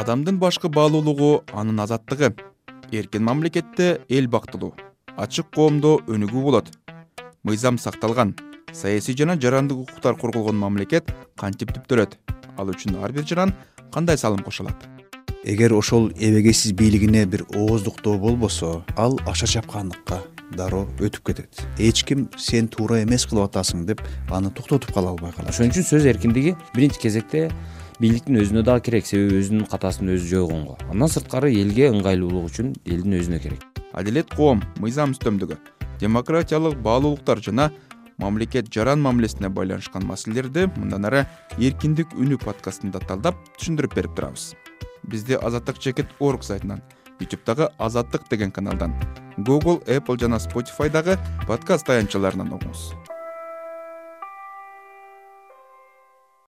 адамдын башкы баалуулугу анын азаттыгы. Эркин мамлекетте эл бактылуу ачык коомдо өнүгүү болот. Мыйзам сакталган саясий жана жарандык укуктар корголгон мамлекет кантип түптөлөт ал үчүн ар бир жаран кандай салым кошо алат эгер ошол эбегейсиз бийлигине бир ооздуктоо болбосо ал аша чапкандыкка дароо өтүп кетет. Эч ким сен туура эмес кылып атасың деп аны токтотуп кала албай калат. Ошон үчүн сөз эркиндиги биринчи кезекте бийликтин өзүнө дагы керек себеби өзүнүн катасын өзү жойгонго. Андан сырткары элге ыңгайлуулук үчүн элдин өзүнө керек. Адилет коом мыйзам үстөмдүгү. Демократиялык баалуулуктар жана мамлекет жаран мамилесине байланышкан маселелерди мындан ары эркиндик үнү подкастында талдап түшүндүрүп берип турабыз. Бизди азаттык чекит орг сайтынан ютубтагы азаттык деген каналдан google apple жана spotify дагы подкаст таянтчаларынан угуңуз